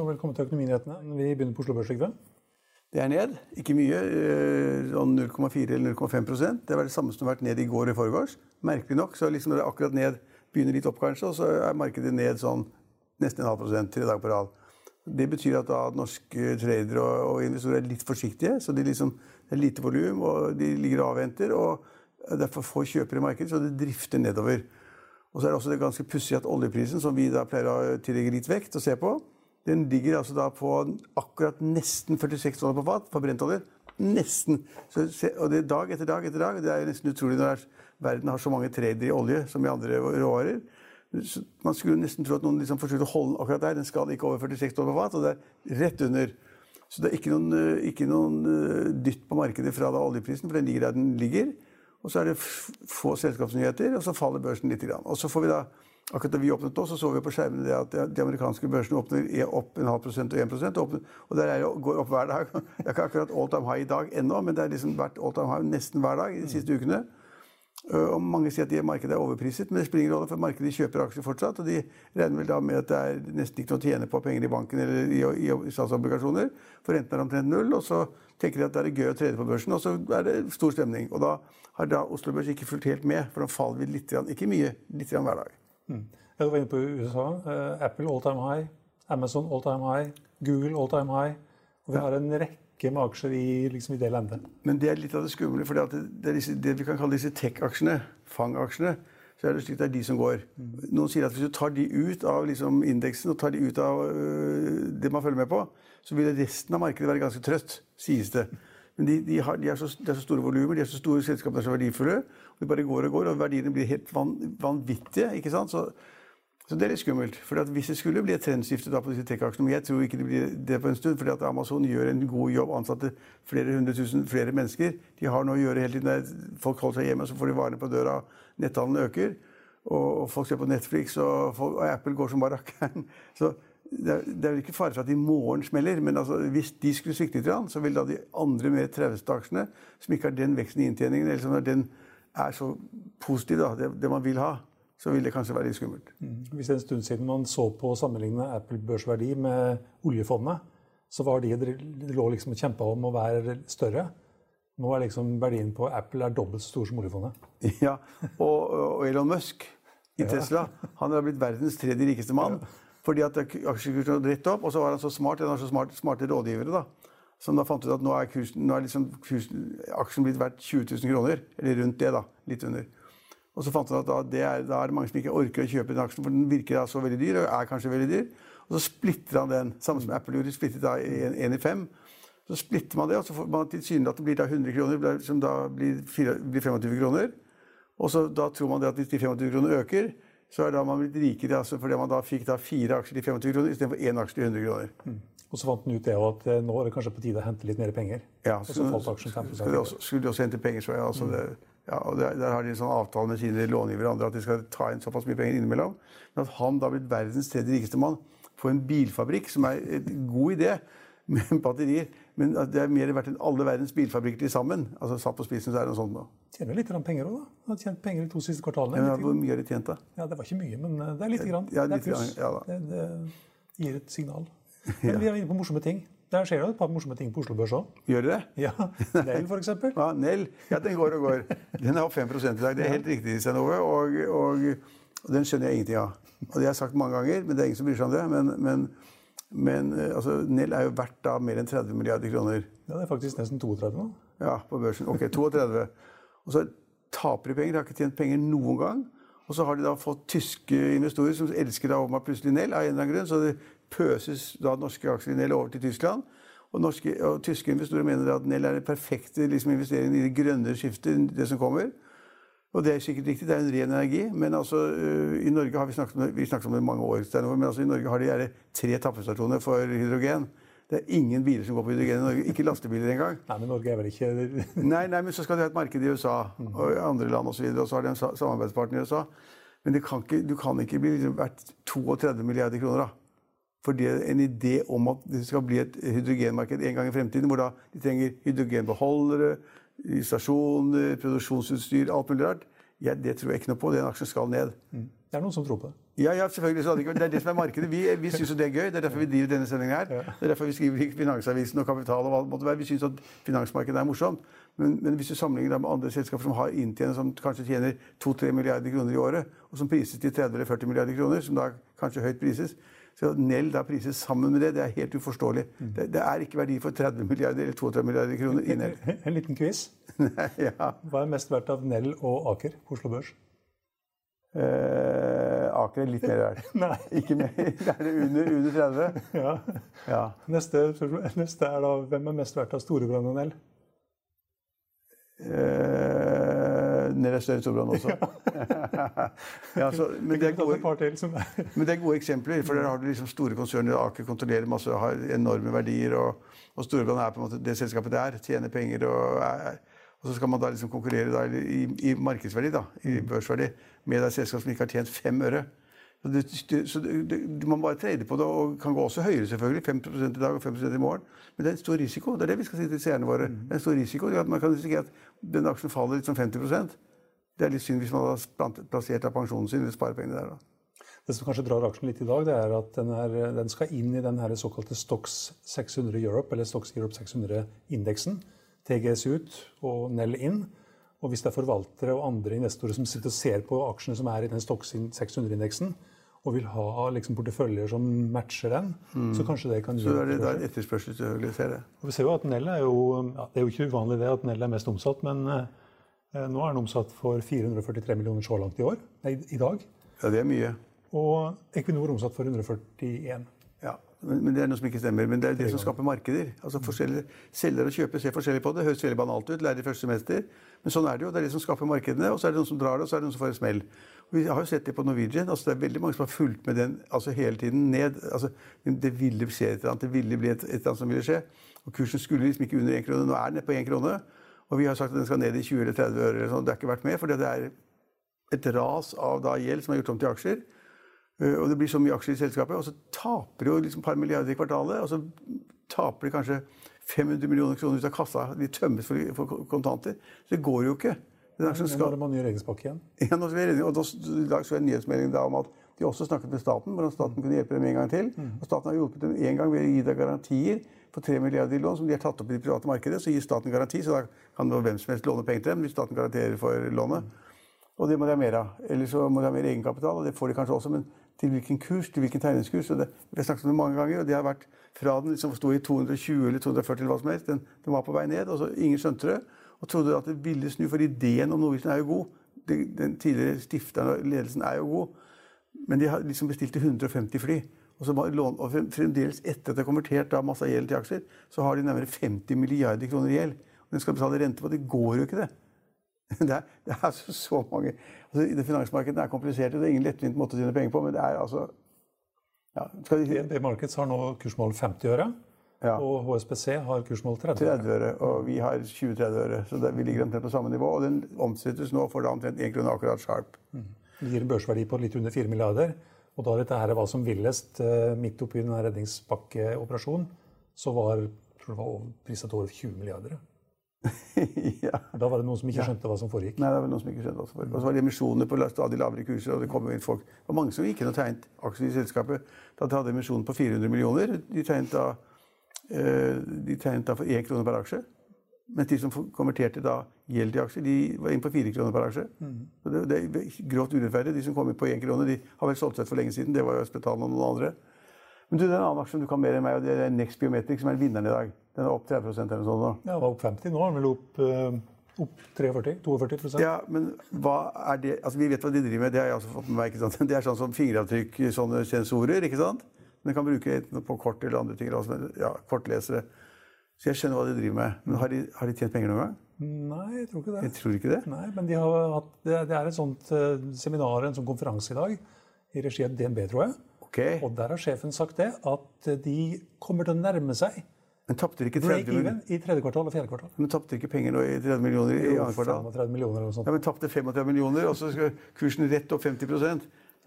og velkommen til Økonominyhetene. Vi begynner på Oslo Børs. Trygve. Det er ned. Ikke mye. eh, Sånn 0,4 eller 0,5% Det var det samme som har vært ned i går og i forgårs. Merkelig nok. Så liksom det er akkurat ned, begynner litt opp kanskje, og så er markedet ned sånn nesten en halv prosent tre dager på rad. Det betyr at da norske tradere og, og investorer er litt forsiktige. så de liksom, Det er lite volum, og de ligger og avventer. og Det er for få kjøpere i markedet, så det drifter nedover. Og så er det også det ganske pussig at oljeprisen, som vi da pleier å tillegge litt vekt og se på, den ligger altså da på akkurat nesten 46 dollar på fat for brentolje. Nesten. Så, og det er dag etter dag etter dag. Det er nesten utrolig når er- verden har så mange tradere i olje som i andre råvarer. Man skulle nesten tro at noen liksom forsøkte å holde den akkurat der. Den skal ikke over 46 dollar på fat, og det er rett under. Så det er ikke noen, eh, ikke noen eh, dytt på markedet fra da oljeprisen, for den ligger der den ligger. Og så er det få selskapsnyheter, og så faller børsen litt. Og så får vi da, akkurat da vi åpnet nå, så så vi på skjermene det at de- amerikanske børsene åpner er opp en halv prosent og 1 prosent. Og, og der er jo, går opp hver dag. Det er ikke akkurat all time high i dag ennå, men det har liksom vært all time high nesten hver dag de siste ukene. Øh, Og mange sier at det markedet er overpriset, men det spiller ingen rolle, for markedet kjøper aksjer fortsatt. Og de regner vel da med at det er nesten ikke noe å tjene på penger i banken eller i, i, i statsobligasjoner. For renten er omtrent null. Og så tenker de at det er gøy å trede på børsen, og så er det stor stemning. Og da har da Oslo Børs ikke fulgt helt med, for da faller vi litt, ikke mye, litt hver dag. Ja, Du var inne på USA. Eh, Apple all time high. Amazon all time high. Google all time high. Og vi har en rekke med aksjer i, liksom, i det landet. Men det er litt av det skumle. For det, det er disse, det vi kan kalle disse tech-aksjene, FANG-aksjene, så er det slik det er de som går. Noen sier at hvis du tar de ut av liksom, indeksen og tar de ut av øh, det man følger med på, så vil resten av markedet være ganske trøtt, sies det. Men de, de, har, de er så, det er så store volumer, de er så store selskaper, de er så verdifulle. og De bare går og går, og verdiene blir helt van, vanvittige. ikke sant? Så, så det er litt skummelt. For hvis det skulle bli et trendskifte da på disse tech-aksjene jeg tror ikke det blir det på en stund, fordi at Amazon gjør en god jobb, ansatte flere hundre tusen flere mennesker. De har noe å gjøre hele tiden. Folk holder seg hjemme, så får de varene på døra. Netthandelen øker. Og folk ser på Netflix, og, folk, og Apple går som barrakkeren. Så det er, det er vel ikke fare for at i morgen smeller, men altså, hvis de skulle svikte litt, så vil da de andre mer trauste aksjene, som ikke har den veksten i inntjeningen, eller som den er så positiv, da, det, det man vil ha, så vil det kanskje være litt skummelt. Hvis er en stund siden man så på å sammenligne Apple-børsverdi med oljefondet, så var de, det lå liksom og kjempa om å være større. Nå er liksom verdien på Apple er dobbelt så stor som oljefondet. Ja, og, og Elon Musk i Tesla han har blitt verdens tredje rikeste mann. Fordi at aksjekursen hadde dritt opp, og så var han så smart, han var så smart, smarte rådgivere da, som da fant ut at nå er, kursen, nå er liksom kursen, aksjen blitt verdt 20 000 kroner. Eller rundt det, da. Litt under. Og så fant han at da, det er, da er det mange som ikke orker å kjøpe den aksjen, for den virker da så veldig dyr, og er kanskje veldig dyr. Og så splitter han den, samme som Apple gjorde, splittet da én i fem. Så splitter man det, og så får man tilsynelatende blir da 100 kroner, som da blir, blir 25 kroner. Og så da tror man det at hvis de 25 kroner øker, så er da man blitt rikere altså fordi man da fikk da fire aksjer til 25 kroner istedenfor én aksje til 100 kroner. Og så fant den ut det at eh, nå er det kanskje på tide å hente litt mer penger. Ja, Og så falt aksjen 5 skulle også, skulle de også hente penger, så jeg. Altså det, ja, og der, der har de en sånn avtale med sine långivere og andre at de skal ta inn såpass mye penger innimellom. Men at han da har blitt verdens tredje rikeste mann på en bilfabrikk, som er en god idé, med batterier, men at det er mer verdt enn alle verdens bilfabrikker til sammen. Altså Satt på spissen så er det noe sånt nå. Tjener litt penger òg, da. Han har tjent penger de to siste kvartalene. Men hvor mye har de tjent, da? Ja, Det var ikke mye, men eh, det er lite grann. Ja, det er pluss. ja det, det gir et signal. Men vi er inne på morsomme ting. Der skjer det et par morsomme ting på Oslo Børs òg. Gjør de det? Ja, Nell f.eks. Ja, Nell. Ja, den går og går. Den er opp 5 i dag. Det er helt riktig, Stein Ove. Og, og, og den skjønner jeg ingenting av. Og det har jeg sagt mange ganger, men det er ingen som bryr seg om det. Men, men, men eh, altså, Nell er jo verdt da mer enn 30 milliarder kroner Ja, det er faktisk nesten 32 nå. ja, på børsen. Ok, 32. Og så taper de penger. De har ikke tjent penger noen gang. Og så har de da fått tyske investorer som elsker da åpenbart plutselig Nell av en eller annen grunn. Så det pøses da norske aksjer i Nell over til Tyskland. Og, norske, og tyske investorer mener at Nell er den perfekte liksom, investeringen i det grønne skiftet, det som kommer. Og det er sikkert riktig, det er en ren energi. Men altså, øh, i Norge har vi snakket om vi snakket om det i mange år, men altså, i Norge har de gjerne tre tappestasjoner for hydrogen. Det er ingen biler som går på hydrogen i Norge. Ikke lastebiler engang. Nei, men Norge er vel ikke Nei, nei, men så skal de ha et marked i USA og i andre land osv. Og, så og så har de en samarbeidspartner i USA. Men det kan ikke, du kan ikke bli liksom verdt 32 milliarder kroner. da. For det er en idé om at det skal bli et hydrogenmarked en gang i fremtiden, hvor da de trenger hydrogenbeholdere, stasjoner, produksjonsutstyr, alt mulig rart. Ja, det tror jeg ikke noe på. Den aksjen skal ned. Det er noen som tror på det. Ja, ja, selvfølgelig. Så det er det som er markedet. Vi, vi syns jo det er gøy. Det er derfor vi driver denne sendingen her. Det er derfor vi skriver i Finansavisen og Kapital og hva det måtte være. Vi syns at finansmarkedet er morsomt. Men, men, hvis du sammenligner det med andre selskaper som har inntjening som kanskje tjener 2-3 milliarder kroner i året, og som prises til 30 eller 40 milliarder kroner, som da kanskje høyt prises, så Nell da prises sammen med det, det er helt uforståelig. Mm. Det, det, er ikke verdi for 30 milliarder eller 32 milliarder kroner i Nell. En liten quiz. ja. Hva er mest verdt av Nell og Aker på Oslo Børs? Eh, Aker er litt mer verdt. Nei. Ikke mer. Det er det under, under 30. Ja. ja. Neste, neste, er da hvem er mest verdt av Storebrand og Nell? Eh, Nell er større enn Storebrand også. ja, så, men, det gode, men, det er gode, eksempler. For der har du liksom store konserner. Aker kontrollerer masse, har enorme verdier. Og, og Storebrand er på en måte det selskapet det er. Tjener penger og er, og så skal man da liksom konkurrere da, i, i, markedsverdi, da, i mm. børsverdi, med et selskap som ikke har tjent fem øre. Så, du, du, så Du man bare trade på det, og kan gå også høyere, selvfølgelig. 5% i dag og 5% i morgen. Men det er en stor risiko. Det er det vi skal si til seerne våre. Mm. Det er en stor risiko. at Man kan risikere at den aksjen faller litt som 50% Det er litt synd hvis man har plassert av pensjonen sin eller sparepengene der. da. Det som kanskje drar aksjen litt i dag, det er at den, er, den skal inn i den såkalte Stox 600 Europe, eller Stox Europe 600-indeksen. TGS ut og Nell inn. Og hvis det er forvaltere og andre investorer som sitter og ser på aksjene som er i den Stock 600-indeksen, og vil ha liksom, porteføljer som matcher den, mm. så kanskje det kan Så er det da etterspørsel selvfølgelig, ser det. Og vi ser jo at Nell er jo ja, Det er jo ikke uvanlig det at Nell er mest omsatt, men eh, nå er den omsatt for 443 millioner så langt i år. Nei, i dag. Ja, det er mye. Og Equinor omsatt for 141. Men, det er noe som ikke stemmer. Men det er det som skaper markeder. Altså Selger og kjøper ser forskjellig på det. Høres veldig banalt ut, lærer i første semester. Men sånn er det jo. Det er det som skaper markedene. Og så er det noen som drar det, og så er det noen som får en smell. Og vi har jo sett det på Norwegian. altså Det er veldig mange som har fulgt med den altså hele tiden ned. altså Det ville skje et eller annet. Det ville bli et, et eller annet som ville skje. Og kursen skulle liksom ikke under én krone. Nå er den nede på én krone. Og vi har sagt at den skal ned i 20 eller 30 øre. eller sånn. Det har ikke vært med, for det er et ras av da gjeld som er gjort om til aksjer. Eh, og det blir så mye aksjer i selskapet, og så taper de jo liksom et par milliarder i kvartalet. Og så taper de kanskje 500 millioner kroner ut av kassa. De tømmes for, for kontanter. Så det går jo ikke. Den skal... Nå er det man ny regjeringspakke igjen. Ja, nå skal vi og da, I dag så jeg en nyhetsmelding om at de også snakket med staten, hvordan staten kunne hjelpe dem en gang til. Mm. Og staten har hjulpet dem en gang ved å gi deg garantier for 3 milliarder i lån som de har tatt opp i det private markedet. Så gir staten garanti, så da kan hvem som helst låne penger til dem hvis staten garanterer for lånet. Og det må de ha mer av. Eller så må de ha mer egenkapital, og det får de kanskje også. men til hvilken kurs, til hvilken tegningskurs. Og det, vi har snakket om det mange ganger, og det har vært fra den liksom sto i 220 eller 240 eller hva som helst, den, den var på vei ned, og så ingen skjønte det. Og trodde at det ville snu, for ideen om Norwegian er jo god. Den, den tidligere stifteren og ledelsen er jo god. Men de har liksom bestilt 150 fly. Og, så og fremdeles etter at det er konvertert da masse gjeld til aksjer, så har de nærmere 50 milliarder kroner i gjeld. Og den skal betale rente på. Det går jo ikke, det. Det er, det er så, så mange altså, det Finansmarkedet er komplisert, det er ingen lettvint måte å tjene penger på, men det er altså ja, skal de... DNB Markets har nå kursmål 50 øre. Ja. Og HSBC har kursmål 30 øre. 30 øre og vi har 20-30 øre. Så det, vi ligger omtrent på samme nivå. Og den omsettes nå for da omtrent 1 krone akkurat sharp. Mm. Det gir en børsverdi på litt under 4 milliarder. Og da dette her var som villest eh, midt oppi den redningspakkeoperasjonen, så var tror det var priset over 20 milliarder. ja. Da var det noen som ikke skjønte hva som foregikk? Nei, det var noen som ikke skjønte hva som foregikk. Og så var det emisjoner på stadig lavere kurser, og det kom inn folk. Det var mange som gikk inn og tegnet aksjer i selskapet. Da de hadde emisjonen på 400 millioner. De tegnet da, eh, de tegnet da for 1 krone per aksje. Mens de som konverterte da gjeld til aksjer, de var inn på 4 kroner per aksje. Mm. Så det, det, er grovt urettferdig. De som kom inn på 1 krone, de har vel solgt seg for lenge siden. Det var jo Spetalen og noen andre. Men du, det er en annen aksje som du kan mer enn meg, og det er Next Biometric, som er vinneren i dag. Den er opp 30 eller noe sånt. Ja, den var opp 50 nå. Den er opp, uh, opp 43? 42 Ja, men hva er det Altså, Vi vet hva de driver med. Det har jeg også fått med meg. ikke sant? Det er sånn som fingeravtrykk, sånne sensorer. ikke sant? Den kan bruke på kort eller andre ting. Altså, ja, kortlesere. Så jeg skjønner hva de driver med. Men har de, har de tjent penger noen gang? Nei, jeg tror ikke det. Jeg tror ikke det? Nei, Men de hatt, det, er et sånt uh, seminar, en sånn konferanse i dag, i regi av DNB, tror jeg. Okay. Og der har sjefen sagt det, at de kommer til å nærme seg men tapte ikke 30 millioner i tredje kvartal og fjerde kvartal. Men tapte ikke penger nå i 30 millioner i annet kvartal? 35 millioner eller noe sånt. Ja, Men tapte 35 millioner, og så skal kursen rett opp 50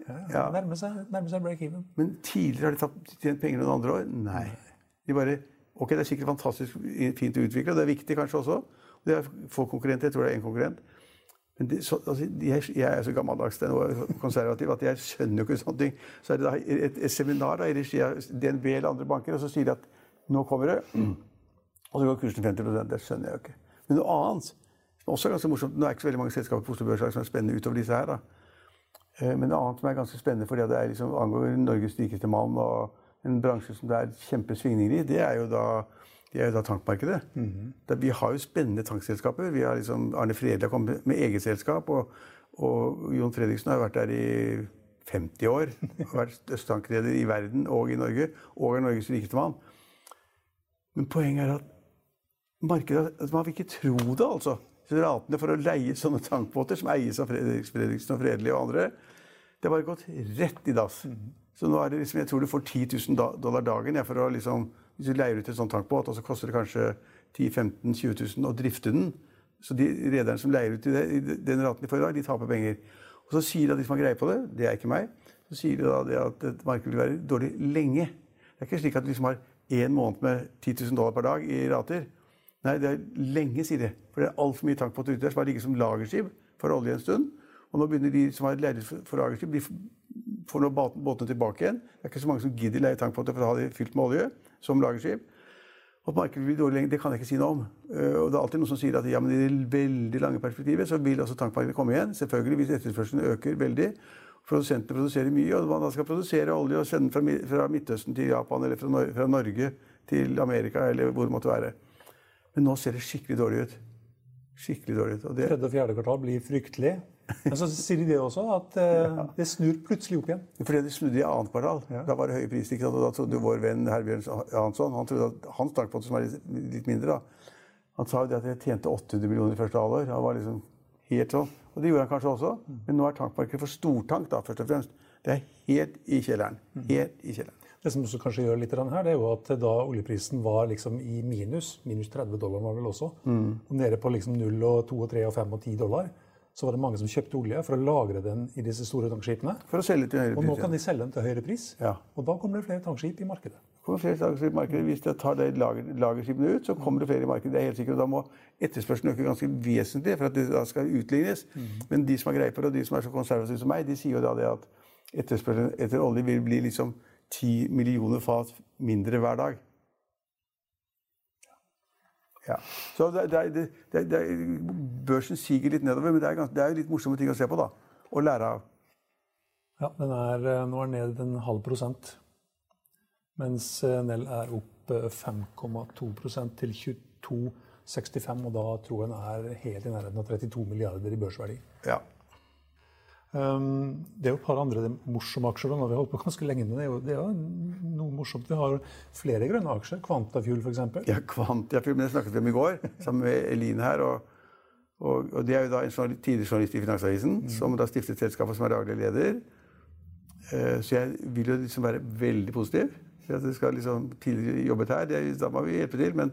Ja, ja. Nærme seg, nærme seg break-even. Men tidligere har de tapt, tjent penger noen andre år? Nei. De bare Ok, det er sikkert fantastisk fint å utvikle, og det er viktig kanskje også. Det er få konkurrenter. Jeg tror det er én konkurrent. Men det, så, altså, jeg, jeg, er så gammeldags og konservativ at jeg skjønner jo ikke sånne ting. Så er det et, et seminar da, i regi av DNB eller andre banker, og så sier de at nå kommer det. Og så går kursen 50 Det skjønner jeg jo ikke. Men noe annet som også er ganske morsomt Nå er ikke så veldig mange selskaper på Oslo Børs som er spennende utover disse her. da. Eh, men noe annet som er ganske spennende fordi det liksom, angår Norges rikeste mann og en bransje som det er kjempesvingninger i, det er jo da, det er jo da tankmarkedet. Mm -hmm. vi har jo spennende tankselskaper. Vi har liksom, Arne Fredli har kommet med eget selskap. Og, og Jon Fredriksen har vært der i 50 år. Har vært største i verden og i Norge. Og er Norges rikeste mann. Men poenget er at markedet altså Man vil ikke tro det, altså. Ratene for å leie sånne tankbåter, som eies av Fredriks Fredriksen og Fredelig og andre, det har bare gått rett i dass. Så nå er det liksom, jeg tror du får 10 000 dollar dagen ja, for å liksom, hvis du leier ut en sånn tankbåt, og så koster det kanskje 10 15 000-20 000 å drifte den. Så de rederne som leier ut i, det, i den raten de får i dag, de taper penger. Og så sier da de som har greie på det, det er ikke meg, så sier de da det at et marked vil være dårlig lenge. Det er ikke slik at du liksom har én måned med 10 000 dollar per dag i rater. Nei, det er lenge, sier de. For det er altfor mye tankbåter ute der som har ligget som lagerskip for olje en stund. Og nå begynner de som har leid for lagerskip, de får nå båtene tilbake igjen. Det er ikke så mange som gidder leie tankbåter for å ha de fylt med olje som lagerskip. Og markedet blir dårlig lenge, det kan jeg ikke si noe om. Eh, og det er alltid noen som sier at ja, men i det veldig lange perspektivet så vil også tankmarkedet komme igjen. Selvfølgelig hvis etterspørselen øker veldig. Produsentene produserer mye, og man skal produsere olje og sende fra, fra Midtøsten til Japan eller fra, Norge til Amerika eller hvor det måtte være. Men nå ser det skikkelig dårlig ut. Skikkelig dårlig ut. Og det... Tredje og fjerde kvartal blir fryktelig. Men så sier de det også, at eh, det snur plutselig opp igjen. Fordi det snudde i annet kvartal. Ja. Da var det høye priser. Og da trodde vår venn Herbjørn Hansson han trodde at hans det som er litt mindre, da, han sa jo det at jeg tjente 800 millioner i første halvår. Han var liksom helt sånn. Og det gjorde han kanskje også. Men nå er tankparken for stortank, da, først og fremst. Det er helt i kjelleren. Helt i kjelleren. Det som også kanskje gjør litt her, det er jo at da oljeprisen var liksom i minus, minus 30 dollar var vel også, mm. og nede på liksom 0 og 2 og 3 og 5 og 10 dollar, så var det mange som kjøpte olje for å lagre den i disse store tankskipene. For å selge til høyere pris. Og nå kan de selge den til høyere pris. Ja. Og da kommer det flere tankskip i markedet. Kommer flere tankskip i markedet. Hvis de tar de lager, lagerskipene ut, så kommer det flere i markedet. Det er helt sikkert. Og da må etterspørselen øke ganske vesentlig for at det da skal utlignes. Mm. Men de som har greie på det, og de som er så konservative som meg, de sier jo da det at etterspørselen etter olje vil bli liksom 10 millioner fat mindre hver dag. Ja. Så det, det, det, Børsen siger litt nedover, men det er, det er, litt morsomme ting å se på da, og lære av. Ja, den er, eh, Nå er den ned en halv prosent, mens eh, Nell er opp 5,2 eh, til 22,65. Og da tror jeg den er helt i nærheten av 32 milliarder i børsverdi. Ja. Um, det er jo et par andre morsomme aksjer. Vi har holdt på ganske lenge med det. Er jo, det er jo noe morsomt. Vi har flere grønne aksjer. Quantafuel f.eks. Ja, Kvantafjul, men det snakket vi om i går sammen med Eline her. Og, og, og det er jo da en tidligere journalist i Finansavisen mm. som da stiftet selskapet som er daglig leder. Uh, så jeg vil jo liksom være veldig positiv. At det skal liksom tidligere jobbet her, det, da må vi hjelpe til. Men,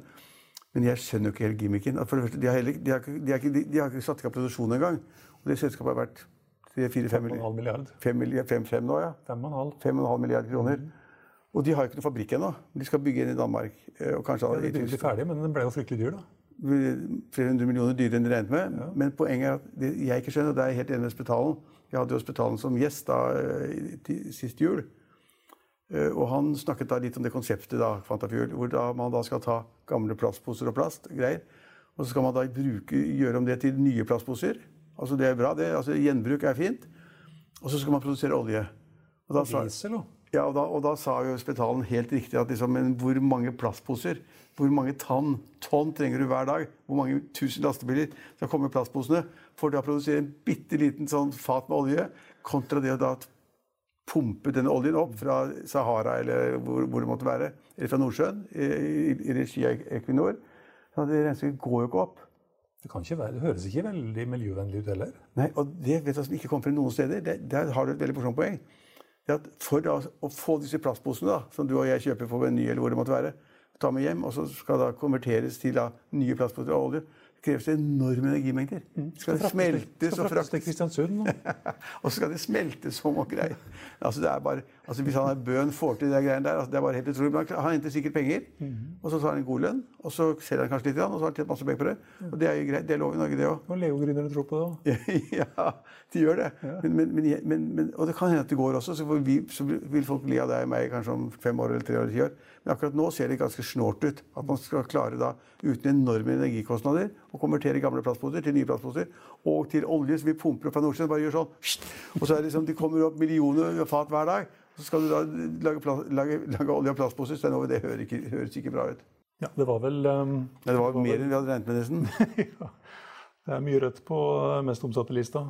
men jeg skjønner jo ikke helt gimmicken. De har, heller, de har, de har, de har ikke satt i gang produksjon engang. Og det selskapet har vært 4-5 milliard. 5 5, 5 nå, ja. 5,5 milliard kroner. Mm. Og de har jo ikke noen fabrikk ennå. De skal bygge en i Danmark. Eh, og kanskje ja, de blir ferdig, men den ble jo fryktelig dyr, da. Flere hundre millioner dyrere enn de regnet med. Ja. Men poenget er at det jeg ikke skjønner, og det er helt enig med Spetalen Jeg hadde jo Spetalen som gjest da, eh, sist jul. Eh, og han snakket da litt om det konseptet, da, Fantafuel, hvor da man da skal ta gamle plastposer og plast, greier, og så skal man da bruke, gjøre om det til nye plastposer. Altså Det er bra. det, altså Gjenbruk er fint. Og så skal man produsere olje. Og da, sa, ja, og da, og da sa jo Spetalen helt riktig at liksom, hvor mange plastposer, hvor mange tonn, tonn trenger du hver dag? Hvor mange tusen lastebiler skal komme i plastposene for å produsere en bitte liten sånn fat med olje, kontra det å da pumpe denne oljen opp fra Sahara eller hvor, hvor det måtte være, eller fra Nordsjøen i, i, i regi av Equinor. Så det regnestykket går jo ikke opp. Det, være, det, høres ikke veldig miljøvennlig ut heller. Nei, og det vet jeg som ikke kommer frem noen steder. Det, der har du et veldig morsomt poeng. Det at for da, å få disse plastposene da, som du og jeg kjøper på Meny eller hvor det måtte være, ta med hjem, og så skal da konverteres til da, nye plastposer av olje, kreves det enorme energimengder. Skal det smeltes skal og fraktes til Kristiansund. Og. så skal det smeltes som og greier. Altså, det er bare, altså, hvis han er bøn får til de greiene der, altså, det er bare helt utrolig. Men han henter sikkert penger, og så tar han en god lønn, og så selger han kanskje litt, og så har han tjent masse penger på det. Og det er jo greit. Det er lov i Norge, det òg. Og Leo-gründerne tror på det òg. ja, de gjør det. Men, men, men, men, og det kan hende at det går også. Så, vi, så vil folk le av deg og meg kanskje om fem år eller tre år eller ti år. Men akkurat nå ser det ganske snålt ut. At man skal klare da, uten enorme energikostnader, å konvertere gamle plastposer til nye plastposer. Og til olje som vi pumper opp fra Nordsjøen. Bare gjør sånn. Og så er det liksom, de kommer opp millioner fat hver dag. Så skal du da lage, lage, lage olje av plastposer. Stein Ove, det høres ikke, høres ikke bra ut. Ja, det var vel um, ja, det var mer enn vi hadde regnet med, nesten. ja. Det er mye rødt på eh, mest omsatte lista.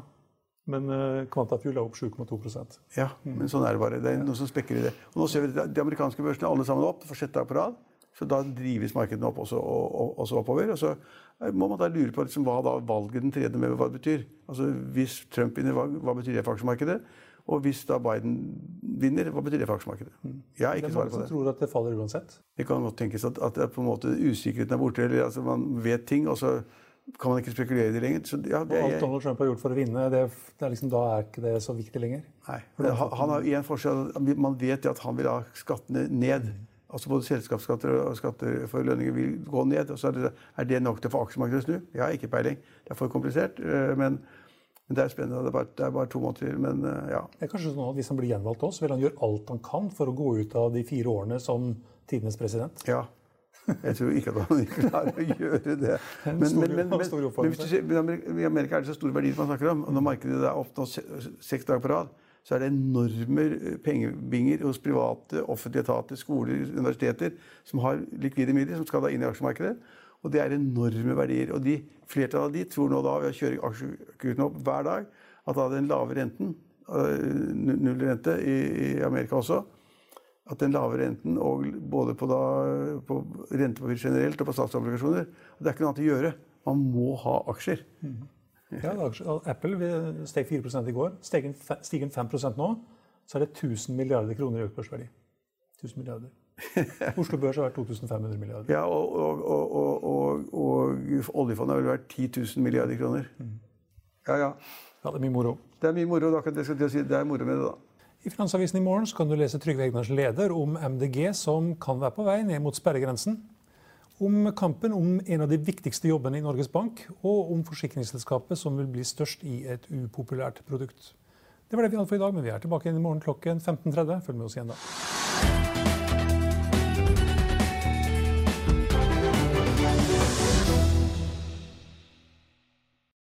Men uh, Quantafuel er opp 7,2 Ja, men sånn er det bare. Det er noe som spekker i det. Og nå ser vi de amerikanske børsene alle sammen opp for sjette dag på rad. Så da drives markedene opp også, og, og, også oppover. Og så må man da lure på liksom, hva da valget den tredje med hva det betyr. Altså Hvis Trump vinner, hva, hva betyr det for aksjemarkedet? Og hvis da Biden vinner, hva betyr det for aksjemarkedet? Jeg har Det Det er svaret mange som tror at det faller uansett. Det kan godt tenkes at, at det på en måte usikkerheten er borte. eller altså Man vet ting, og så kan man ikke spekulere i det lenger. Så ja, Og alt Donald Trump har gjort for å vinne, det, det er liksom, da er ikke det så viktig lenger. Nei. Han, han har en forskjell. Man vet jo at han vil ha skattene ned. Altså Både selskapsskatter og skatter for lønninger vil gå ned. og så Er det, er det nok til å få aksjemarkedet å snu? Jeg har ikke peiling. Det er for komplisert. øh, Men, men det er spennende. Det er bare, det er bare to måneder til. Men øh, ja. Det er kanskje sånn at Hvis han blir gjenvalgt også, vil han gjøre alt han kan for å gå ut av de fire årene som tidenes president. ja. Jeg tror ikke at han klarer å gjøre det. Men, men, men, men, men i Amerika er det så store verdier man snakker om. Og når markedet er opp nå seks dager på rad, så er det enorme øh, pengebinger hos private, offentlige etater, skoler, universiteter som har likvide midler som skal da inn i aksjemarkedet. Og det er enorme verdier. Og de, flertallet av de tror nå da ved å kjøre aksjekursene opp hver dag, at da den lave renten, øh, null rente i, i Amerika også, at den lave renten, og både på, på rentepapir generelt og på statsobligasjoner Det er ikke noe annet å gjøre. Man må ha aksjer. Ja, Apple steg 4 i går. Stiger den 5% nå, så er det 1000 milliarder kroner i økt børsverdi. 1000 milliarder. Oslo Børs har vært 2500 milliarder. Ja, og, og, og, og, og, og oljefondet har vel vært 10 000 milliarder kroner. Ja, ja. Ja, det er mye moro. Det er mye moro. Da kan jeg si, det er moro med det, da. I Finansavisen i morgen så kan du lese Trygve Egnars leder om MDG som kan være på vei ned mot sperregrensen. Om kampen om en av de viktigste jobbene i Norges Bank, og om forsikringsselskapet som vil bli størst i et upopulært produkt. Det var det vi hadde for i dag, men vi er tilbake igjen i morgen klokken 15.30. Følg med oss igjen da.